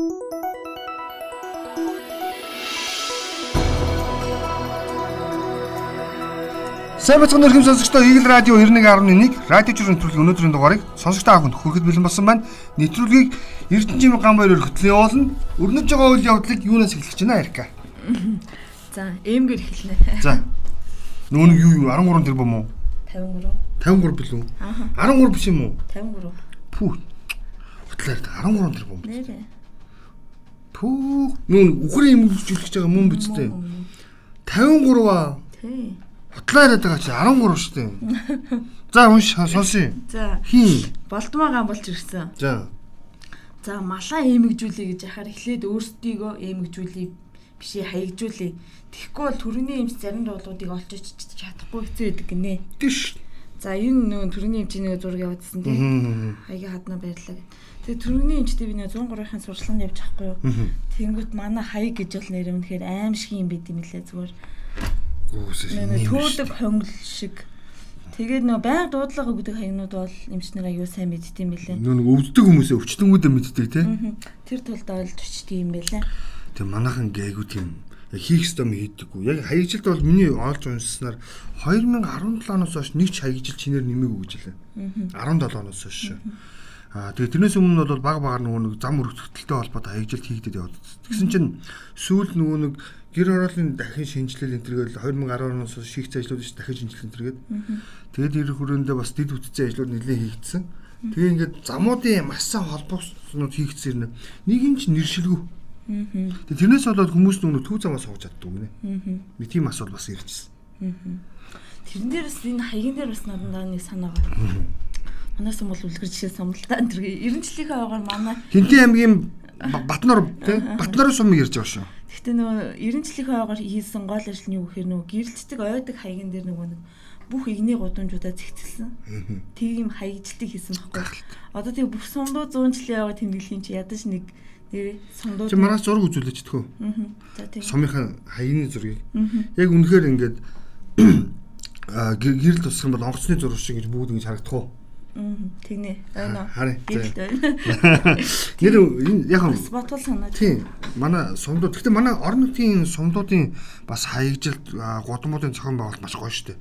Сайн бацхан өрхөм сонсогчдоо Eagle Radio 91.1 радио жирийн нэвтрүүлгийн өнөөдрийн дугаарыг сонсогчдоо авахд хүрэхэд бэлэн болсон байна. Нэвтрүүлгийг Эрдэнэжим ган баяраар хөтлөн явуулна. Өрнөж байгаа үйл явдлыг юунаас эхлэх гэж байна Эрика? За, эмгэр эхэлнэ. За. Нүүн юу юу 13 тэрбум уу? 53. 53 билүү? 13 биш юм уу? 53. Пүү. Хөтлөөр 13 тэрбум. Нэрээ. Пүү. Нүүн үхрийн эмгэрчлэгч байгаа мөн биз дээ. 53 аа. Тий. Хутлаа яриад байгаа чи 13 шүү дээ. За унш сонсъё. За, Хин. болдмоо гам болж ирсэн. За. За, малаа эмгжүүлээ гэж яхаар эхлээд өөрсдийгөө эмгжүүлээ бишээ хаягжуулээ. Тэгэхгүй бол төрөний эмч зарим дуулуудыг олж ич чадахгүй хэцүү байдаг гинэ. Тийш. За, энэ нөгөө төрөний эмчийн нэг зураг явуулсан тий. Хаягийн хадна баярлаа гэд. Тэгээ төрөний эмчтэй би нэг 103-ын сурчлаганд явж байхгүй юу? Тэнгүүт манай хаяг гэж бол нэр үнэхээр аим шиг юм байт юм лээ зүгээр. Нэг төөдөг хонгол шиг. Тэгээд нөө байнга дуудлага өгдөг хаягнууд бол эмчнэр аюу сайн мэддэм билээ. Нүг өвддөг хүмүүсээ өвчтөнгүүдээ мэддэг те. Тэр тулд бол төчдөг юм байлаа. Тэг манайхан гээгүй тийм хийх ёстой юм хийдэггүй. Яг хаягжилт бол миний олж уншсанаар 2017 оноос хойш нэг ч хаягжил чинээр нэмээгүй гэж хэлээ. 17 оноос хойш. Аа тэгээ тэрнээс өмнө бол баг багаар нөгөө нэг зам өргөтөлтэй холбоотой хаягжилт хийгдэд яваад. Тэгсэн чинь сүүл нөгөө нэг гэр хорооллын дахин шинжилэл энэ төргээл 2010 оноос шийгц ажлууд ш дахин шинжилэл энэ төргээд. Тэгээд ирэх хүрээндээ бас дэд үтцэн ажлууд нэлээд хийгдсэн. Тэгээ ингээд замуудын маш сайн холбооснууд хийгдсэн нэг юм ч нэршилгүй. Тэгээ тэрнээс болоод хүмүүс нөгөө төв замаа сууж чаддаг гинэ. Нэг тийм асуудал бас ирчихсэн. Тэрэн дээрээс энэ хаягийн дээр бас надад нэг санаа байна. Манайс бол үлгэр жишээ сумлалтаа энэ эренчлийнхээ аваар манай Хинтээ аймгийн Батнор тий Батнарын сум ярьж байгаа шүү. Гэхдээ нөгөө эренчлийнхээ аваар хийсэн гол ажил нь юу гэхээр нөгөө гэрэлцдэг ойдаг хаягын дээр нөгөө нэг бүх игний гудамжуудаа зэгцэлсэн. Тийм хаягжилтыг хийсэн байхгүй. Одоо тийм бүх сумдуу 100 жилийн яваа тэмдэглэхийн чи ядаж нэг нэр сумдуу Чи мараас зураг үзүүлээч. Аа. За тийм. Сумынхаа хаяны зургийг. Яг үнэхээр ингээд гэрэл тусах юм бол онгоцны зураг шиг гэж бүгд ингэж харагдах уу? Аа. Тэгнэ. Ойно. Харин. Гэрэлт байна. Нэр энэ яг Бас бодвол санаа. Тийм. Манай сумдууд. Гэхдээ манай орон нутгийн сумдуудын бас хаягжилт гудамжуудын зохион байгуулалт маш гоё шүү дээ.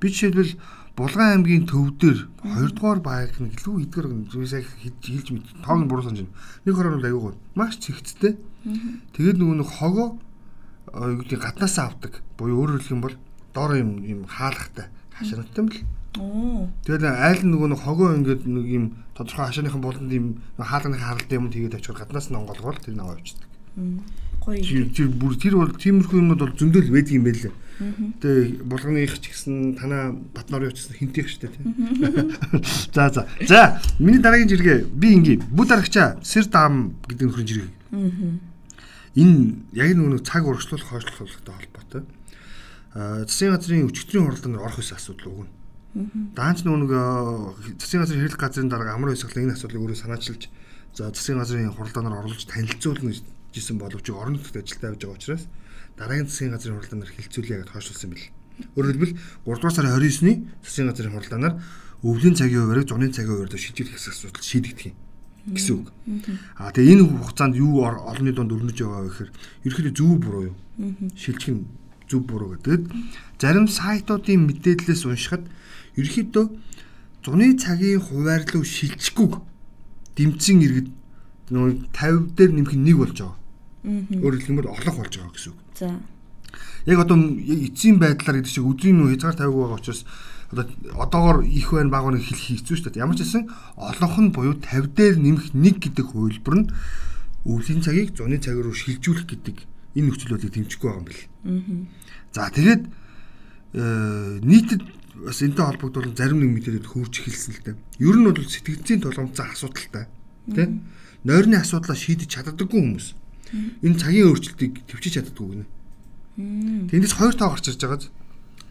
Би жишээлбэл Булган аймгийн төв дээр 2 дугаар байг нэг илүү эдгэр зүйлсээ хэлж мэд. Тоог нь буруу санаж байна. Нэг хорон бол аюугаа маш цэгцтэй. Тэгээд нөгөө нэг хогоо юу гэдэг гаднаасаа авдаг. Буюу өөрөөр хэлэх юм бол доор юм юм хаалгатай хашаантай юм л. Оо. Тэгээд айл нөгөө нэг хогоо ингээд нэг юм тодорхой хашааныхан болонд юм хаалганы харалтай юм тэгээд авчир гаднаас нь онгоолгол тэр нэг авчдаг. Гоё. Тэр тэр бүр тэр бол тиймэрхүү юмуд бол зөндөл байдаг юм байлээ. Тэгээ булганых ч гэсэн танаа Батнорын ч гэсэн хинтэх штэ тий. За за. За миний дараагийн жиргээ би ингийн бүд дарагчаа сэр даам гэдэг нөхрийн жиргээ. Энэ яг нэг цаг урагшлуулах хойшлуулахтай холбоотой. Аа засгийн газрын өчигдрийн хуралдаанд орох гэсэн асуудал өгнө. Даанч нэг засгийн газрын хэрэглэх газрын дарга амар хэсэглэн энэ асуудлыг өөрөө санаачилж за засгийн газрын хуралдаанаар оруулж танилцуулна гэсэн боловч орон нутгад ажилдаа явж байгаа учраас дараагийн засгийн газрын хуралдаанаар хилцүүлье гэж хойшлуулсан бэл. Өөрөөр хэлбэл 3 дугаар сарын 29-ны засгийн газрын хуралдаанаар өвлийн цагийн хуваарийг зуны цагийн хуваарьд шийдвэрлэх асуудал шийдэгдэх юм гэсэн үг. Аа тэгээ энэ хугацаанд юу олонний донд өрнөж яваа вэ гэхээр ерөөхдөө зөв буруу юу? Шилжих нь зөв буруу гэдэг. Зарим сайтуудын мэдээлэлээс уншихад ерөөхдөө зуны цагийн хуваарлуу шилжихгүй дэмцэн иргэд нөгөө 50 дээр нэмэх нэг болж байгаа. Өөрөөр хэлбэл орлого болж байгаа гэсэн үг. За. Яг одоо эцсийн байдлаар гэдэг шиг өдрийн нөө хязгаар тавиагүй байгаа учраас одоо одоогоор их байна баг нэг хэлэх хэцүү шүү дээ. Ямар ч гэсэн олонх нь буюу 50 дээр нэмэх нэг гэдэг хувилбар нь өвлийн цагийг зуны цаг руу шилжүүлэх гэдэг энэ нөхцөл байдлыг дэмжихгүй байгаа юм бэл. За тэгээд нийтэд бас энэтэй холбогдуулан зарим нэг мэдээлэлд хөвж эхэлсэн л дээ. Ер нь бол сэтгэгцийн толгомцсон асуудалтай. Тэ? Нойрны асуудлаа шийдэж чаддаггүй хүмүүс. Энэ цагийн өөрчлөлтийг төвчиж чаддаггүй гинэ. Тэндээс хоёр тоо гарч ирж байгаа.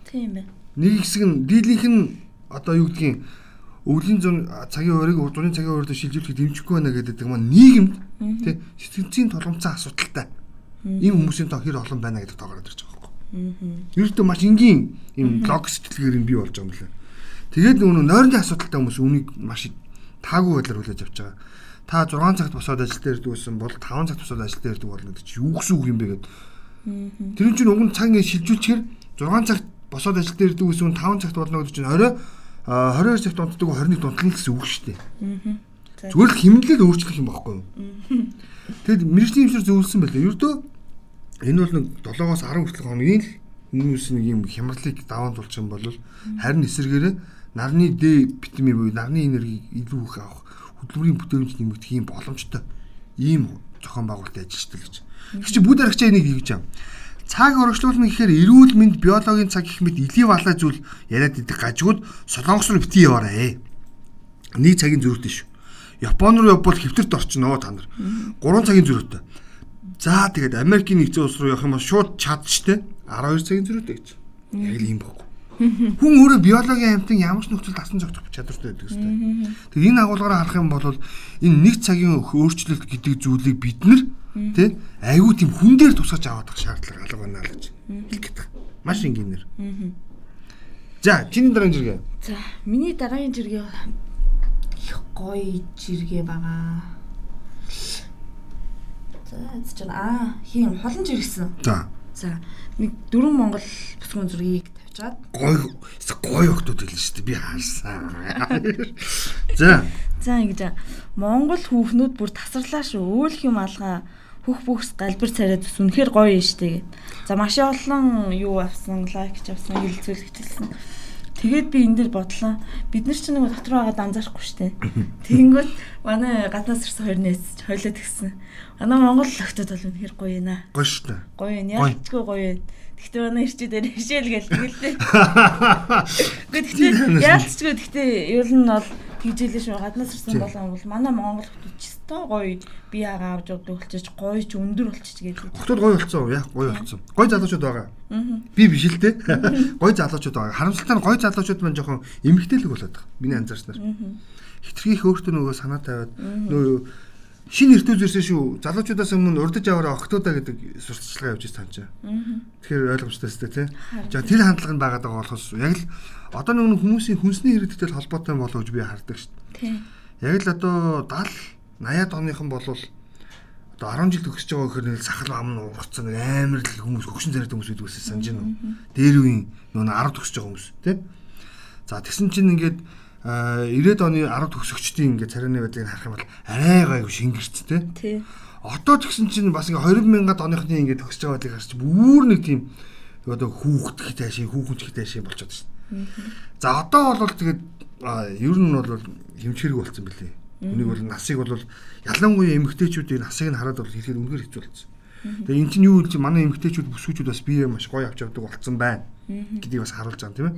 Тийм байна. Нэг хэсэг нь дийлийнх нь одоо юу гэдгийг өвлийн зун цагийн хуваарийг урдууны цагийн хуваард шилжүүлэхэд дэмжихгүй байна гэдэг маань нийгэмд тий сэтгэгцийн толгомцсон асуудалтай. Ийм хүмүүсийн тоо хэр олон байна гэдэг тоо гараад ирж байгаа. Ердөө маш энгийн ийм лог сэтгэлгээр юм бий болж байгаа юм лээ. Тэгээд нөгөө нойрны асуудалтай хүмүүс үнийг маш таагүй байдлаар хүлээж авч байгаа. та 6 цагт босоод ажил дээр байсан бол 5 цагт босоод ажил дээр ирдэг болно гэдэг чи юу гэсэн үг юм бэ гэдэг. Тэр нь чинь уг нь цаг ингэ шилжүүлчихэр 6 цагт босоод ажил дээр байсан 5 цагт болно гэдэг чинь орой 22 цагт унтдаг 21 унтна гэсэн үг шүү дээ. Зүгээр л хэмнэлээд өөрчлөх юм баггүй юу? Тэгэд мэрэгжлийн хэмжээр зөвлөсөн байлаа. Ердөө энэ бол нэг 7-оос 10 хүртэл хоногийн л хүмүүс нэг юм хямралыг даван тулж юм бол харин эсэргээрээ нарны Д витамин буюу нарны энерги илүү их авах хөдөлмөрийн бүтээмж нэмэгдэх юм боломжтой ийм зохион байгуулалт ажилладаг гэж. Тэг чи бүд аргач энийг хийж байгаа. Цаг урагшлуулна гэхээр эрүүл мэнд биологийн цаг гэх мэт илий балай зүйл яриад идэх гажигуд солонгос руу битгий яваарэ. Нэг цагийн зөрүүтэй шүү. Япон руу явбал хэвтэрт орчихно та нар. 3 цагийн зөрүүтэй. За тэгээд Америкийн нэгдсэн улс руу явах юм бол шууд чадчихтэй 12 цагийн зөрүүтэй гэж. Яг л юм баггүй. Хүн өөрөө биологийн амьтан ямар ч нөхцөлд асан зогтох чадвартай байдаг хэвээр. Тэгээ энэ агуулгаараа харах юм бол энэ нэг цагийн өөрчлөлт гэдэг зүйлийг бид нар тий айгүй тийм хүн дээр тусгаж аваад шаардлага алга байна л гэж хэлэх байна. Маш энгийнээр. За, чиний дараагийн жиргээ. За, миний дараагийн жиргээ гоё жиргээ байгаа. За, чинь аа, хин холон жиргсэн. За. За, нэг дөрвөн Монгол бүсгүйн зургийг авчаад гой гой октод хэлнэ шүү дээ би харсан. За. За ингэж Монгол хүүхнүүд бүр тасарлаа шүү. Өөлх юм алгаа хөх бүхс галбир царайд ус үнэхээр гоё юм штэ гэд. За маш олон юу авсан, лайк ч авсан, хилцүүлэг хэлсэн. Тэгээд би энэ дээр бодлоо. Бид нар ч нэг дотор байгаад анзаарахгүй штэ. Тэнгүүт манай гаднаас ирсэн хоёр нээсч хойлоод гисэн. Манай Монгол охтод бол үнэхээр гоё юм аа. Гоё штэ. Гоё юм. Ялчгүй гоё юм. Гэхдээ манай ирчүүдээр хишээл гээл тэгэлээ. Гэхдээ яалтчгүй гэхдээ ер нь бол тэгжээлээ шүү гаднаас ирсэн болон бол манай Монгол хүмүүс ч өстой гоё би яага авч болчих гоё ч өндөр болчих гэж. Хотод гоё болцсон уу? Яг гоё болцсон. Гоё залуучууд байгаа. Би биш л дээ. Гоё залуучууд байгаа. Харамсалтай нь гоё залуучууд маань жоохон эмгтээлэг болоод байгаа. Миний анзаарснаар. Хитрхийх өөртөө нөгөө санаа тавиад нөгөө шинэ эрдүүл ирсэн шүү. Залуучуудаас өмнө урдж аваараа октоодаа гэдэг сурталчилгаа явж байсан ч. Тэгэхээр ойлгомжтой өстэй тий. За тэр хандлага нь байгаа болохоос яг л одоо нэг хүмүүсийн хүнсний хэрэгтэйтэй холбоотой болов гэж би хардаг шүү. Тий. Яг л одоо 70 80-аад оныхан болвол одоо 10 жил төгсөж байгаа гэхээр нэг сахал ам нь ургацсан нэг амар л хүмүүс хөгшин царайтай хүмүүс байдаг байсан санаж байна уу. Дээр үеийн нөгөө 10 төгсөж байгаа хүмүүс тий. За тэгсэн чинь ингээд 90-ад оны 10 төгсөгчдийн ингээд царайны байдлыг харах юм бол арай гайгүй шингэрч те. Тий. Одоо ч гэсэн чинь бас ингээд 2000-ад оныхны ингээд төгсөж байгаа байдлыг харч бүр нэг тийм одоо хүүхдэх таашаа хүүхэнчх таашаа болчиход шин. За одоо бол тэгээд ер нь бол хэмчээрэг болсон билээ. Үнийг бол насыг бол ялангуяа эмэгтэйчүүдийн насыг нь хараад бол хэлэхэд үнэхээр хэцүү болсон. Тэгээ эн чинь юу гэж манай эмэгтэйчүүд бүсгүүчүүд бас бие маш гоё авч явдаг болцсон байна гэдгийг бас харуулж байгаа тийм ээ.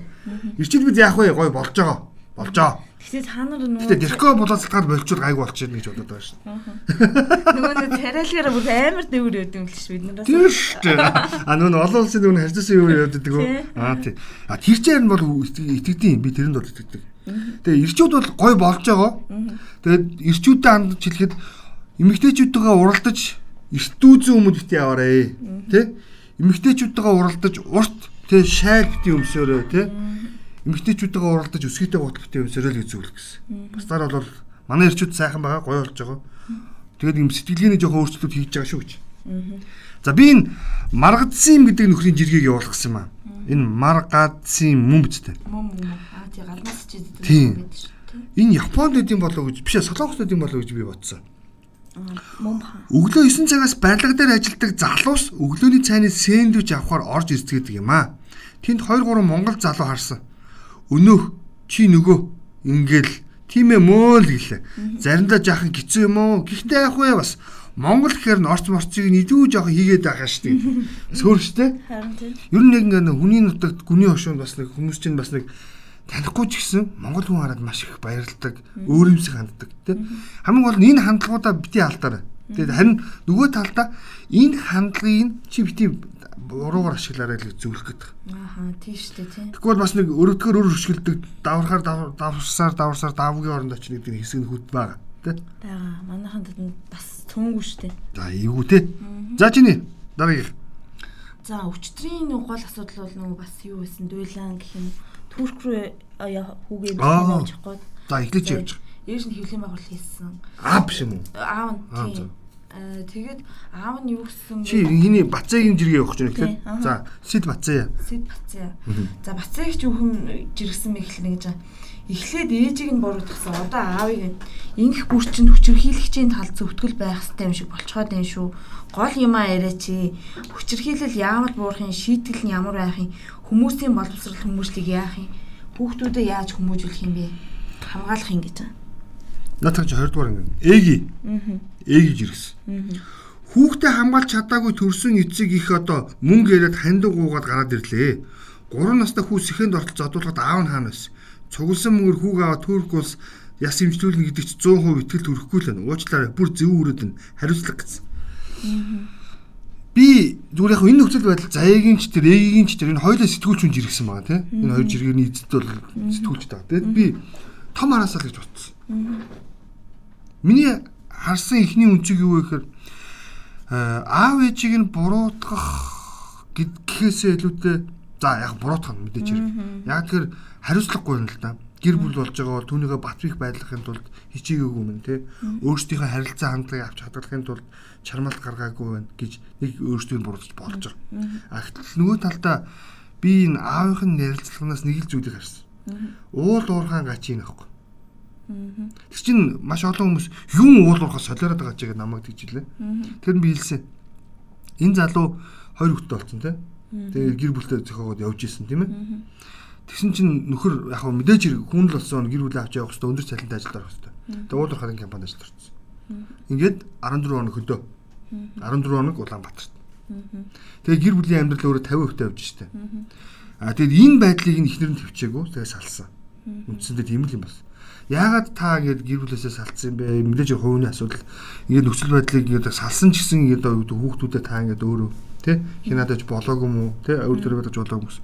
Ирчил бид яах вэ? Гоё болж байгаа болжоо. Тэгтээ та нар нөгөө Гэтэ дэрхөө болоцолтгаад болчвол гайгүй болчихно гэж бодоод байгаа шин. нөгөө нэг царайлаараа бүр амар дэвэр өгд юм л ш бид нараас. Тийм шүү. А нөгөө олон улсын нөгөө харьцсан юу яадаг үү? Аа тий. А тэр чинь бол итгэдэм би тэрэнд бол итгэдэг. Тэгээ ирчүүд бол гой болж байгаа. Тэгээд ирчүүдэд хандж хэлэхэд эмэгтэйчүүдтэйгээ уралдаж эртүүзэн өмд битээ яваарэ. Тэ? Эмэгтэйчүүдтэйгээ уралдаж урт тэ шайл битээ өмсөөрөө тэ? эмэгтэйчүүдтэйгээ уралдаж өсгийтэй гутал битээ өмсөрөө л зөвлөх гэсэн. Бусдаар бол манай ирчүүд сайхан байгаа, гоё болж байгаа. Тэгээд юм сэтгэлгээний жоохон өөрчлөлт хийж байгаа шүү гэж. За би энэ маргадсан гэдэг нөхрийн жиргэг явуулах гэсэн юм аа. Энэ маргадсан мөн биз дээ. Мөн мөн. Аа тий галнаас ч идэв. Тийм. Энэ Японд үдийн болов гэж биш солонгост үдийн болов гэж би бодсон. Өглөө 9 цагаас барилга дээр ажилладаг залуус өглөөний цайны сэндвич авахар орж ирцгээдэг юм аа. Тэнд 2 3 монгол залуу харсан. Өнөөх чи нөгөө ингээл тийм ээ мөө л гэлээ. Заримдаа жаахан гизүү юм уу? Гэхдээ яах вэ бас Монгол гэхээр н орц морцыг нь илүү жоохон хийгээд байгаа шүү дээ. Сөөрчтэй. Харин тийм. Ер нь яг ингээ хүний нутагт гүний хошуунд бас нэг хүмүүс чинь бас нэг танихгүй ч гэсэн монгол хүн хараад маш их баярлдаг, өөрөмсөг ханддаг тийм. Хамгийн гол нь энэ хандлагуудаа бити алдаарай. Тэгээд харин нөгөө талдаа энэ хандлагыг чи бити буруугаар ашиглаарай л зөвлөх гэдэг. Ааха тийм шүү дээ тийм. Тэгвэл бас нэг өрөвдгөр өр хөшгөлдөг давархаар даварсаар даварсаар давгийн оронд очно гэдэг нэг хэсэг нь хөт байгаа тий. Бага. Манайхан тэнд бас цөөнгүү шүү дээ. За эйгүү тий. За чиний дараагийн За өчтөрийн нэг гол асуудал бол нөгөө бас юу байсан дуйлан гэх юм. Турк руу хүүгээ гоо. За эхлэж явж. ээж нь хөвлийн байгуул хийсэн. Аа биш юм уу? Аав нь тийм. Аа тэгээд аав нь юу гэсэн Чи хиний Бацаагийн жиргээ явах гэж байна гэхлээр. За, Сид Бацаа. Сид Бацаа. За Бацааг ч үхэн жиргсэн мэй гэхлээр гэж эхлээд ээжийг нь буруутгасан. Одоо аавыг ингэх бүр чинь хүчирхийлэгчийн тал зөвтгөл байх хэрэгтэй юм шиг болцоход байна шүү. Гол юмаа яриа чи. Хүчирхийлэл яамд буурахын шийтгэл нь ямар байх юм? Хүмүүсийн боловсрал хүмүүжлийг яах юм? Хүүхдүүдэд яаж хүмүүжүүлэх юм бэ? Хамгаалах юм гэж байна. Натаг чи 20 дугаар ингэ. Эги. Аа. Эги жиргсэн. Аа. Хүүхдээ хамгаалж чадаагүй төрсөн эцэг их одоо мөнгө яриад хандаг уугаад гараад ирлээ. 3 настай хүү сэхэнд ортол зодуулахад аав нь хаана байсан? Цугласан мөнгөөр хүүг аваад Турк улс яс имжлүүлнэ гэдэг чи 100% итгэл төрөхгүй л байна. Уучлаарай. Бүр зөв өрөөд нь хариуцлага гэсэн. Би зүгээр яг энэ нөхцөл байдал заяагийн ч тэр ээгийн ч тэр энэ хоёулаа сэтгүүлч хүн жиргсэн байгаа тийм. Энэ хоёр жиргэний эзэд бол сэтгүүлч байгаа. Тэгээд би том хараасаа л гэж бодсон. Миний харсан ихний үнцэг юу вэ гэхээр аав ээжийг нь буруутгах гэдгээсээ илүүтэй за яг буруутгах нь мэдээж хэрэг. Яг тэр хариуцлагагүй юм л да гэр бүл болж байгаа бол түүнийгээ бат бих байдлахын тулд хичээгээгүй мэн те өөрсдийнхөө харилцаа хандлагыг авч хадгалахын тулд чармалт гаргаагүй байна гэж нэг өөрсдөө буруутж болж байгаа. А гэтэл нөгөө талдаа би энэ аавынхын ярилцлаганаас нэг л зүйлийг харсан. Уул уурхаан гачийн аахгүй. Тэр чинь маш олон хүмүүс юм уул уурхаа солиороод байгаа ч гэдэг намайг тэгжилээ. Тэр нь би хэлсэн. Энэ залуу хоёр хүүхдтэй болсон те. Тэгээ гэр бүлтэй зохиогоод явж исэн тийм ээ. Тэгсэн чинь нөхөр яг мэдээж хэрэг хүн л болсон гэр бүлээ авч явах хэрэгтэй өндөр цалинтай ажилд орох хэрэгтэй. Тэгээ уулуур харын компанид ажилд орсон. Ингээд 14 хоног хөдөө. 14 хоног Улаанбаатарт. Тэгээ гэр бүлийн амьдрал өөрөө 50% тавьж штэ. А тэгээд энэ байдлыг нь ихнэр нь төвчээгүү тэгээ салсан. Үндсэндээ тийм л юм бас. Яагаад та ингэж гэр бүлээсээ салцсан юм бэ? Мэдээж хувийн асуудал. Ингээд нөхцөл байдлыг ингээд салсан ч гэсэн ингээд хүүхдүүдэд та ингээд өөрөө тий хинадаж болоогүй юм уу тий өөр төр байж болоогүй юм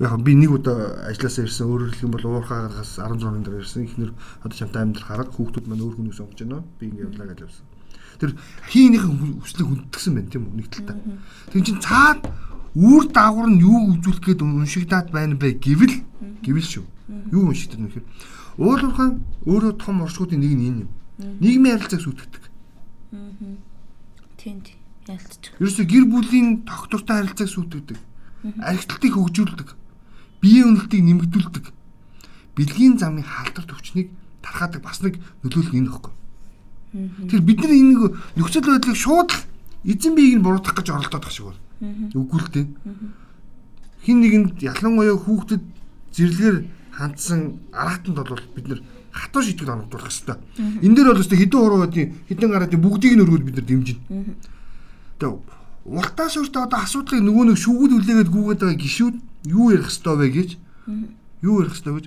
яг би нэг удаа ажилласаа ирсэн өөрөөр хэлэх юм бол уурхаагаас 16 оны дараа ирсэн. Ихнэр одоо чамтай амьдрал хараад хүүхдүүд маань өөр хүнээс онгож байна би ингэ явлаа гэж явсан. Тэр хийнийхэн хүслийг хүндэтгсэн байна тийм үү? Нэг талдаа. Тэр чин цаад үүр дагавар нь юу үзүүлэх гээд уншигдаад байна бэ гэвэл гэвэл шүү. Юу уншигддаг нөхөр уул уурхаан өөрөө том оршуудын нэг нь энэ юм нийгмийн харилцааг сүйтгэдэг тийм тийм ялцчих. Ерөөсө гэр бүлийн тогтвортой харилцааг сүйтгэдэг. Архитектыг хөгжүүлдэг биеийн үнэлтийг нэмэгдүүлдэг. Бэлгийн замын халдвар төвчнийг тархаадаг бас нэг нөлөөлөл энэ хөхгүй. Тэр бид нар энэ нөхцөл байдлыг шууд эзэн биеийг нь буруутгах гэж оролдоод байгаа шиг бол. Үгүй л дээ. Хин нэгэнд ялангуяа хүүхдэд зэрлэгээр хандсан аратанд бол бид нар хатуу шийтгэл оногдуулах хэрэгтэй. Энэ дээр бол өстой хэдэн хураадын хэдэн гараадын бүгдийг нь өргөд бид нар дэмжинэ. Тэгээ уртаа шууртаа одоо асуудлыг нөгөө нэг шүүгүүд үлээгээд гүгээд байгаа гişүүд юу ярих хэвээр вэ гэж юу ярих хэвээр гэж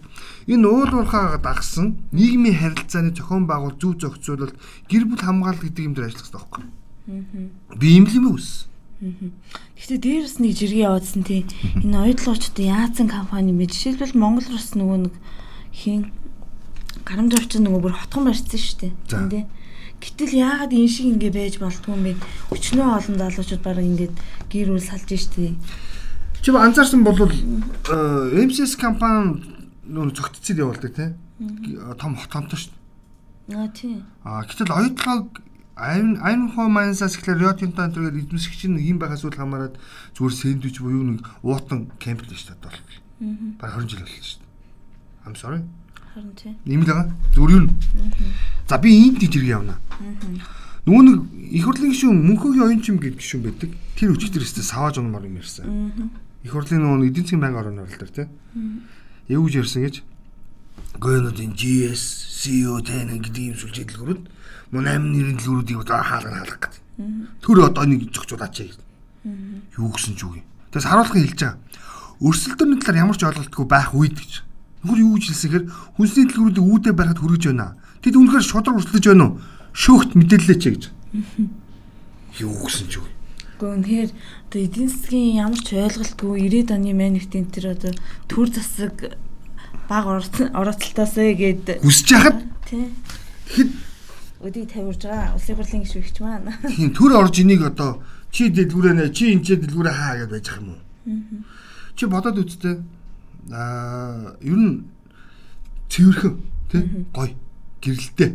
энэ уулуурхаа дагсан нийгмийн харилцааны зохион байгуул зөв зохицуулалт гэр бүл хамгаалалт гэдэг юм дээр ажиллах хэрэгтэй байхгүй. Би юм л юм үс. Гэхдээ дээрс нэг жиргээ явуулсан тий. Энэ ойдлогчдын яатсан компани мэд жишээлбэл Монгол Рус нөгөө нэг хийн гарамж орчин нөгөө бүр хотхон барьсан шүү дээ. Тий. Гэтэл яагаад энэ шиг ингэ байж болтгүй юм бэ? Өчнөө олон залуучууд баг ингээд гэр бүл салж штий. Чи анзаарсан бол MCS компани нөө цогтцол явуулдаг тийм том хотонтой шүү дээ. Аа тийм. Аа гэтэл оюутлогоо айн айн хоо майнсаас ихлээр Риотинтон тэргээр эзэмсэгч нь юм байхаас үл хамааран зүгээр сэндвич буюу нэг уутан кемп л шүү дээ бол. Аа. Баг 20 жил болсон шүү дээ. I'm sorry. Харин тийм. Нэмэл байгаа. Зүгээр юу? За би энд тийж иргэ явна. Нөгөө нэг их хурлын гишүүн мөнхөгийн оюунчим гэдэг гишүүн байдаг. Тэр өчтөр өстө савааж унмаар юм ярьсан их хурлын нөгөө эдийн засгийн банк орон оролт дээр тийм. Юу гэж гэж гоонуудын GS CEO тань гэдэг юм сүлжээ дэлгүүрүүд мөн амин нэрийн дэлгүүрүүдийг одоо хаалга хаалгах гэдэг. Тэр одоо нэг зохицуулаач гэж. Юу гэсэн ч үг юм. Тэгээс харуулхын хэлж байгаа. Өрсөлдөрний талаар ямар ч ойлголтгүй байх үед гэж. Нөхөр юу гэж хэлсэхээр хүнсний дэлгүүрүүдийг үүдээ барихад хүрэж байна. Тэд үнэхээр шудраг өрсөлдөж байна уу? Шөөхт мэдээлэлээ ч гэж. Юу гэсэн ч үг. Гэхдээ үнэхээр одоо эдийн засгийн ямар ч ойлголтгүй 90-ад оны манифестийн тэр одоо төр засаг баг орооцолтоосэй гэд хүсэж хахад. Тэгэхэд өдийг тавьж байгаа улсын хурлын гишүүгч маань. Тийм төр орж энийг одоо чи дэлгүүрээ нэ чи энэ дэлгүүрээ хаа гэж байж байгаа юм уу? Чи бодоод үзтээ. Аа ер нь цэвэрхэн тий гоё гэрэлтэй.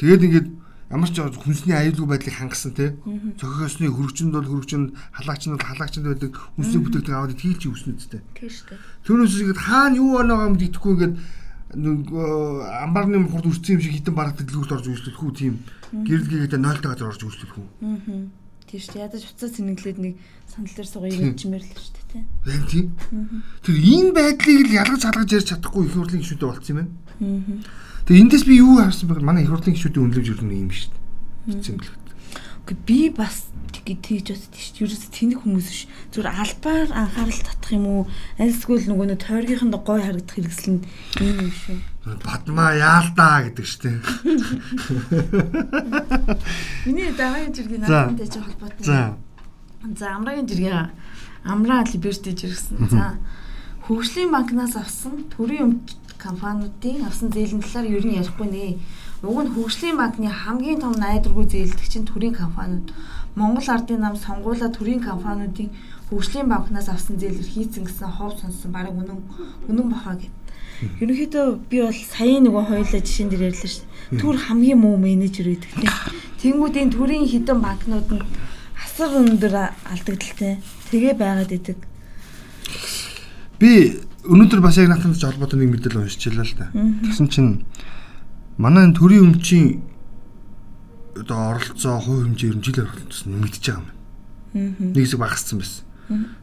Тэгээд ингээд ямар ч хүнсний аюулгүй байдлыг хангасан те зохиосны хөрөгчөнд бол хөрөгчөнд халаагчнд бол халаагчнд байдаг хүнсний бүтээгдэхүүн аваад тгийлж үснэ үстэй. Тийм шүү дээ. Түүнээс ихэд хаана юу оноогоо мэддэхгүй ингээд амбарны хурд үрцэн юм шиг хитэн бараг дэлгүүрт орж үйлчлэх үү тийм гэрэлгээгээ 0 тагаар орж үйлчлэх үү. Аа. Тийм шүү дээ. Ядаж уцаа сэнэглээд нэг сандал дээр суугаа ирэмчмээр л шүү дээ тийм. Тийм. Тэр энэ байдлыг л ялгаж халгаж ярьж чадахгүй их хурлын гишүүдэд болцсон юм байна. Аа Тэгээ эндээс би юу харсан бэ? Манай их хурлын гишүүдийн үнэлэмж юу юм шүү дээ. Юм бэл. Үгүй би бас тэгж боддог шүү дээ. Ерөөс тэнэг хүмүүс ш. Зүгээр албаар анхаарал татах юм уу? Альсгүй л нөгөө нөө тойргийнханд гой харагдах хэрэгсэл нь юм юм шүү. Батмаа яалтаа гэдэг шүү дээ. Миний даваагийн жиргийн наадтай ч холбоотой. За. За амрагийн жиргээ амраа либерти жиргсэн. За хөгжлийн банкнаас авсан төрийн өмч компаниудын авсан зээлийн талаар ер нь ярихгүй нэ. Уг нь хөгжлийн банкны хамгийн том найдваргүй зээлдэг чинь төрийн компаниуд. Монгол Ардын нам сонгуула төрийн компаниудын хөгжлийн банкнаас авсан зээлээр хийцэн гэсэн хов сонссон баг үнэн үнэн бахаа гэв. Ерөнхийдөө би бол сая нөгөө хоёулаа жишээн дээр ярьлаа шүү. Түр хамгийн муу менежер байдаг тийм. Тэнгүүдийн төрийн хідэн банкнууд нь асар өндөр алдагдaltaй. Тэгээ байгаад идэг. Би өнөөдөр бас яг наатантай холбоотой нэг мэдээлэл уншчихлаа л да. Тэгсэн чинь манай төрийн өмчийн одоо оролцоо хувь хэмжээ ер нь жилээр оролцсон нэмэгдэж байгаа юм. Нэг хэсэг багассан байсан.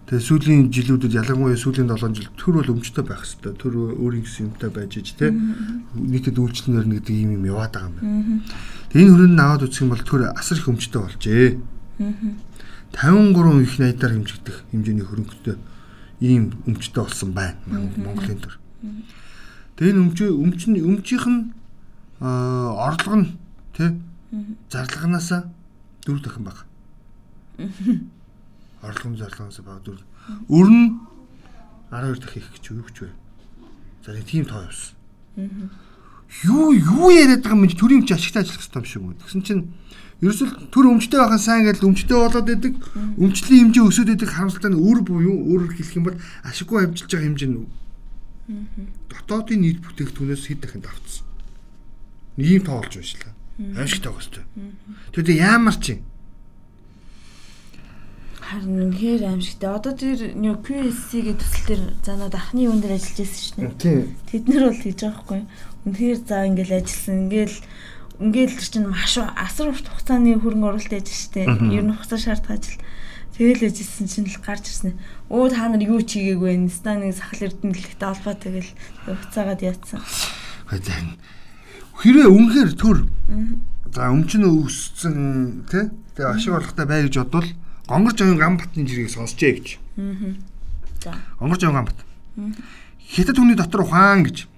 Тэгээ сүүлийн жилүүдэд ялангуяа сүүлийн 7 жил төр бол өмчтэй байх хэрэгтэй. Төр өөрийн гэсэн юмтай байж ич тэ нийтэд үйлчлэнээр нэг гэдэг юм юм яваад байгаа юм байна. Тэгээ энэ хөрөнд аваад үзэх юм бол төр асар их өмчтэй болжээ. 53 их найдаар хэмжигдэх хэмжээний хөрөнгөтэй ийм өмчтэй болсон байна Монголын төр. Тэгээ энэ өмч өмч нь өмчийнх нь орлого нь тий зарлагнаасаа дөрөв дахин баг. Орлого нь зарлагнаасаа баг дөрөв. Өр нь 12 дахин их гэж юу гэж вэ? За тийм тоо явсан. Юу юу яриад байгаа юм төрийн өмч ашигтай ажиллах хэрэгтэй юм шиг үү. Тэгсэн чинь Ерөөсөл төр өмчтэй байхan сайн гэдэл өмчтэй болоод идэг. Өмчлийн хэмжээ өсөд идэг харамсалтай нь өөр буюу өөрөөр хэлэх юм бол ашиггүй амжилж байгаа хэмжээ нь дотоодын нийт бүтээгдэхүүнээс хэд дахин давтсан. Ийм тоолж байшлаа. Аимшигтай байгаа хэвээр. Тэгээд яамар чи харин үнэхээр аимшигтай. Одоо тэр нөө QSC-ගේ төсөл төр за над ахны юунд дээр ажиллаж байсан шүү дээ. Тэд нар бол хийж байгаа хгүй. Үнэхээр за ингээл ажилласан. Ингээл ингээл тэр чинь маш асар урт хугацааны хөрөнгө оруулалт яж штэ. Ер нь хугацаа шаардах ажил. Тэгэл ажилласан чинь л гарч ирсэн. Өө та нар юу чигээгүй вэ? Станыг сахал эрдэнэлтэй албаа тэгэл хуцаагаад яатсан. Хэрвээ үнэхээр төр за өмчн өссөн тий Тэгээ ашиг орлоготой бай гэж бодвол гонгор жавын гам батны жирийг сонсчээ гэж. За. Гонгор жавын гам бат. Хятад хүний дотор ухаан гэж.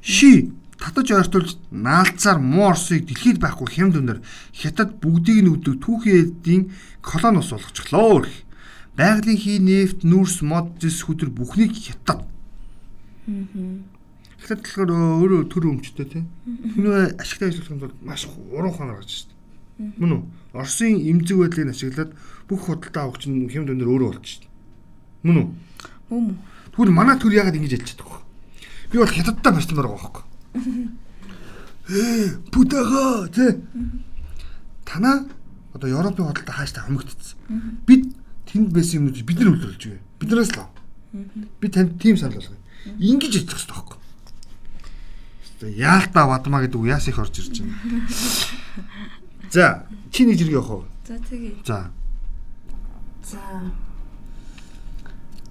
Ши татаж ойртуулж наалцаар муу орсыг дэлхийд байхгүй хямд өнөр хятад бүгдийг нь үдэг түүхийдийн колоноос болгочихлоо. Байгалийн хий нефт, нүрс, мод, зэс хүдэр бүхнийг хятад. Хятад болохоор өөрөө төр өмчтэй тийм. Түүний ашигтай ажиллах бол маш уран ухаанаар гарч шээ. Мөн үү? Оросын эмзэг байдлыг ашиглаад бүх худалдаа авах чинь хямд өнөр өөрөө шээ. Мөн үү? Мөн үү? Тэгвэл манай төр яагаад ингэж ялж чадах вэ? Би бол хятадтай барьсан байгаа байхгүй. Ээ, путага тэ. Танаа одоо Европын худалдаа хааштай хомигдсон. Бид тэнд байсан юмнууд бид нар үлрүүлж байгаа. Биднээс л. Би танд тийм санал болгоё. Ингиж ажиллах хэрэгтэй байхгүй. Яалтаа бадмаа гэдэг үе яас их орж ирж байна. За, чи нэг зэрэг явах уу? За тэгье. За. За.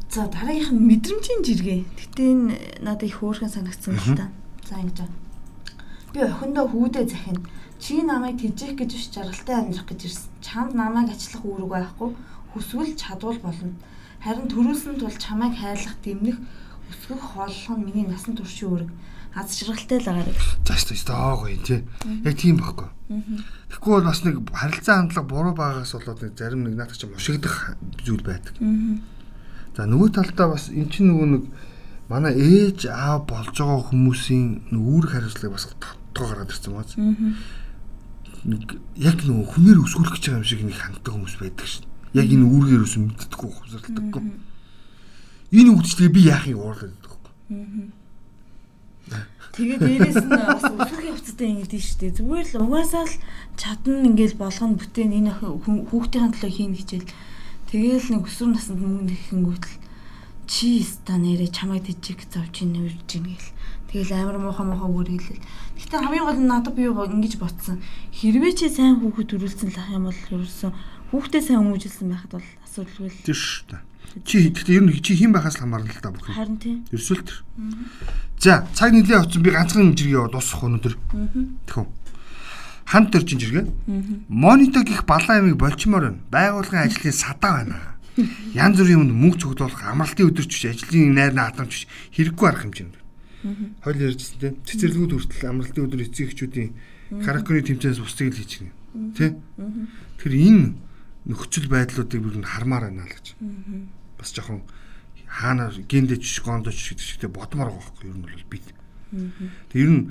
За дараагийнх нь мэдрэмжийн жиргээ. Гэтэ энэ надад их хөөрхөн санагдсан л та. За ингэж байна. Би охиндоо хүүдээ захин. Чи намайг тэжээх гэж биш жаргалтай амьдрах гэж ирсэн. Чамд намайг ачлах үүрэг байхгүй. Хүсвэл чадвал болно. Харин төрүүлсэн тул чамайг хайрлах, дэмнэх, өсгөх хооллох нь миний насан туршийн үүрэг. Аз жаргалтай л агаар. За шүү дээ гоё тий. Яг тийм байхгүй. Тэгэхгүй бол бас нэг харилцаа хандлага буруу байгаас болоод нэг зарим нэг наадах чинь мушигдах зүйл байдаг. За нөгөө талдаа бас эн чинь нөгөө нэг манай ээж аав болж байгаа хүмүүсийн үүрэг хариуцлагыг бас тоо гараад ирсэн бааз. Нэг яг нөгөө хүнээр өсгөх гэж байгаа юм шиг нэг ханддаг хүмүүс байдаг шин. Яг энэ үүргээр өсөн мэддэггүй ухамсарлагдаггүй. Энэ үгдчлэгээ би яахыг уурлаад байдаг байхгүй. Тэгээд дээрэс нь бас өсөх явцтай ингэдэж штэ. Зүгээр л угаасаа л чадна ингээл болгоно бүтээн энэ хүүхдийн төлөө хийн хичээл. Тэгээл нэг өсвөр наснд мөнгө нэхэнгүүтэл чи ста нэрэ чамайг дижиг зовж ийн үрж ийн гэл. Тэгэл амар муухай муухай өөр хэлэл. Гэтэ хамгийн гол нь надад би ингэж ботсон. Хэрвээ чи сайн хүүхэд төрүүлсэн лах юм бол ерөөсөн хүүхдээ сайн хүмүүжилсэн байхад бол асуудалгүй л. Тийм шүү дээ. Чи гэхдээ ер нь чи хэн байхаас л хамаарна л да бүх. Харин тийм. Ерөөсөө тэр. За цаг нэлээ авсан би ганцхан жиргээ дуусгах өнөдөр. Тэхүү. Хамт төрчин жиргээ. Монито гих балан амиг болчмоор байна. Байгууллагын ажлын садаа байна. Янз бүрийн юмд мөнгө цуглуулах амралтын өдөрч биш ажлын найр наадамч хэрэггүй арга хэмжээнд. Хойл ярьжсэн тийм цэцэрлэгүүд хүртэл амралтын өдөр эцэг эхчүүдийн каракуны тэмцээнээс бусдыг л хийж гэнэ. Тэ? Тэр энэ нөхцөл байдлуудыг бүр хармаар байна л гэж. Бас жоохон хаана гендэж гондож гэдэг чигтээ бодмоор байгаа байхгүй юу ер нь бол бид. Тэр ер нь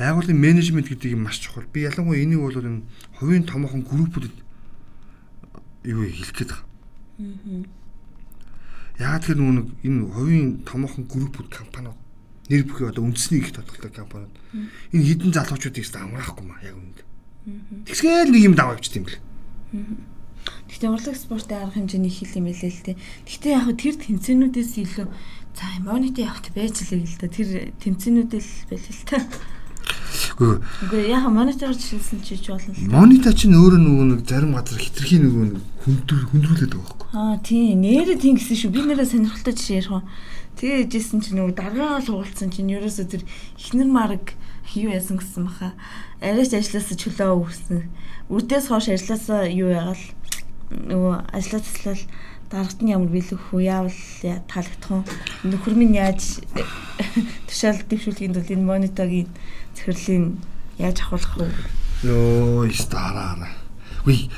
байгууллагын менежмент гэдэг юм маш чухал. Би ялангуяа энийг бол энэ хувийн томоохон группүүдэд юу хэлэх гээд байгаа. Яагаад тэр нүг энэ хувийн томоохон группүүд компаниуд нэр бүхий одоо үндэсний их тодорхойлдог компаниуд энэ хідэн залуучуудыг ч амраахгүй маа яг үүнд. Тэгсгээл нэг юм даваавчт юм бэл. Гэхдээ урлаг спортын арга хэмжээний хил юм элэ л дээ. Гэхдээ яг тэр тэмцээнүүдээс илүү за монит явахт байж л да. Тэр тэмцээнүүдэл байл л та. Үгүй яг монитор жишээлсэн чиж болно л. Монитор чинь өөрөө нөгөө нэг зарим газар хитрхийн нөгөө нэг хүндрэл хүндрүүлээд байгаа байхгүй. Аа тийм нэрээ тийм гэсэн шүү. Би нэрээ сонирхолтой жишээ ярих уу. Тэгээ ээжсэн чинь нөгөө дараагаа суулцсан чинь ерөөсөө тэр ихнэр марг юу яасан гэсэн баха. Арайч ажилласаа чөлөө өгсөн. Үрдээс хойш ажилласаа юу ягаал нөгөө ажиллаа таслал дарагт нь ямар бэлэх хүү яавал таалагдах уу нөхөр минь яаж тушаал дэвшүүлэхийн тулд энэ монитогийн цэхэрлийг яаж авахлах вэ? Ёо стараа үгүй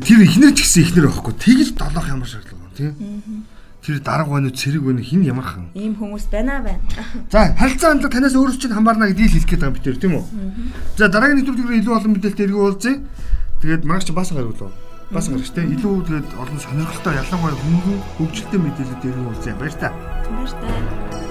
тэр ихнэр ч гэсэн ихнэр байхгүй. Тэгж долоох ямар шаардлага тийм тэр дарга байна уу цэрэг байна хин ямархан ийм хүмүүс байна байна. За харилцаа хандлага танаас өөрөө чинь хамаарна гэдгийг хэлэх гээд байгаа юм битэр тийм үү? За дараагийн нэвтрүүлгээр илүү олон мэдээлэлтэй эргүү уулзъя тэгээд маргааш бас гаргалаа бас гарч те илүү тэгээд олон сонирхолтой ялангуяа хөнгөн хөгжилтэй мэдээлэл дээр нь уулзъя баяр та. Баяр та.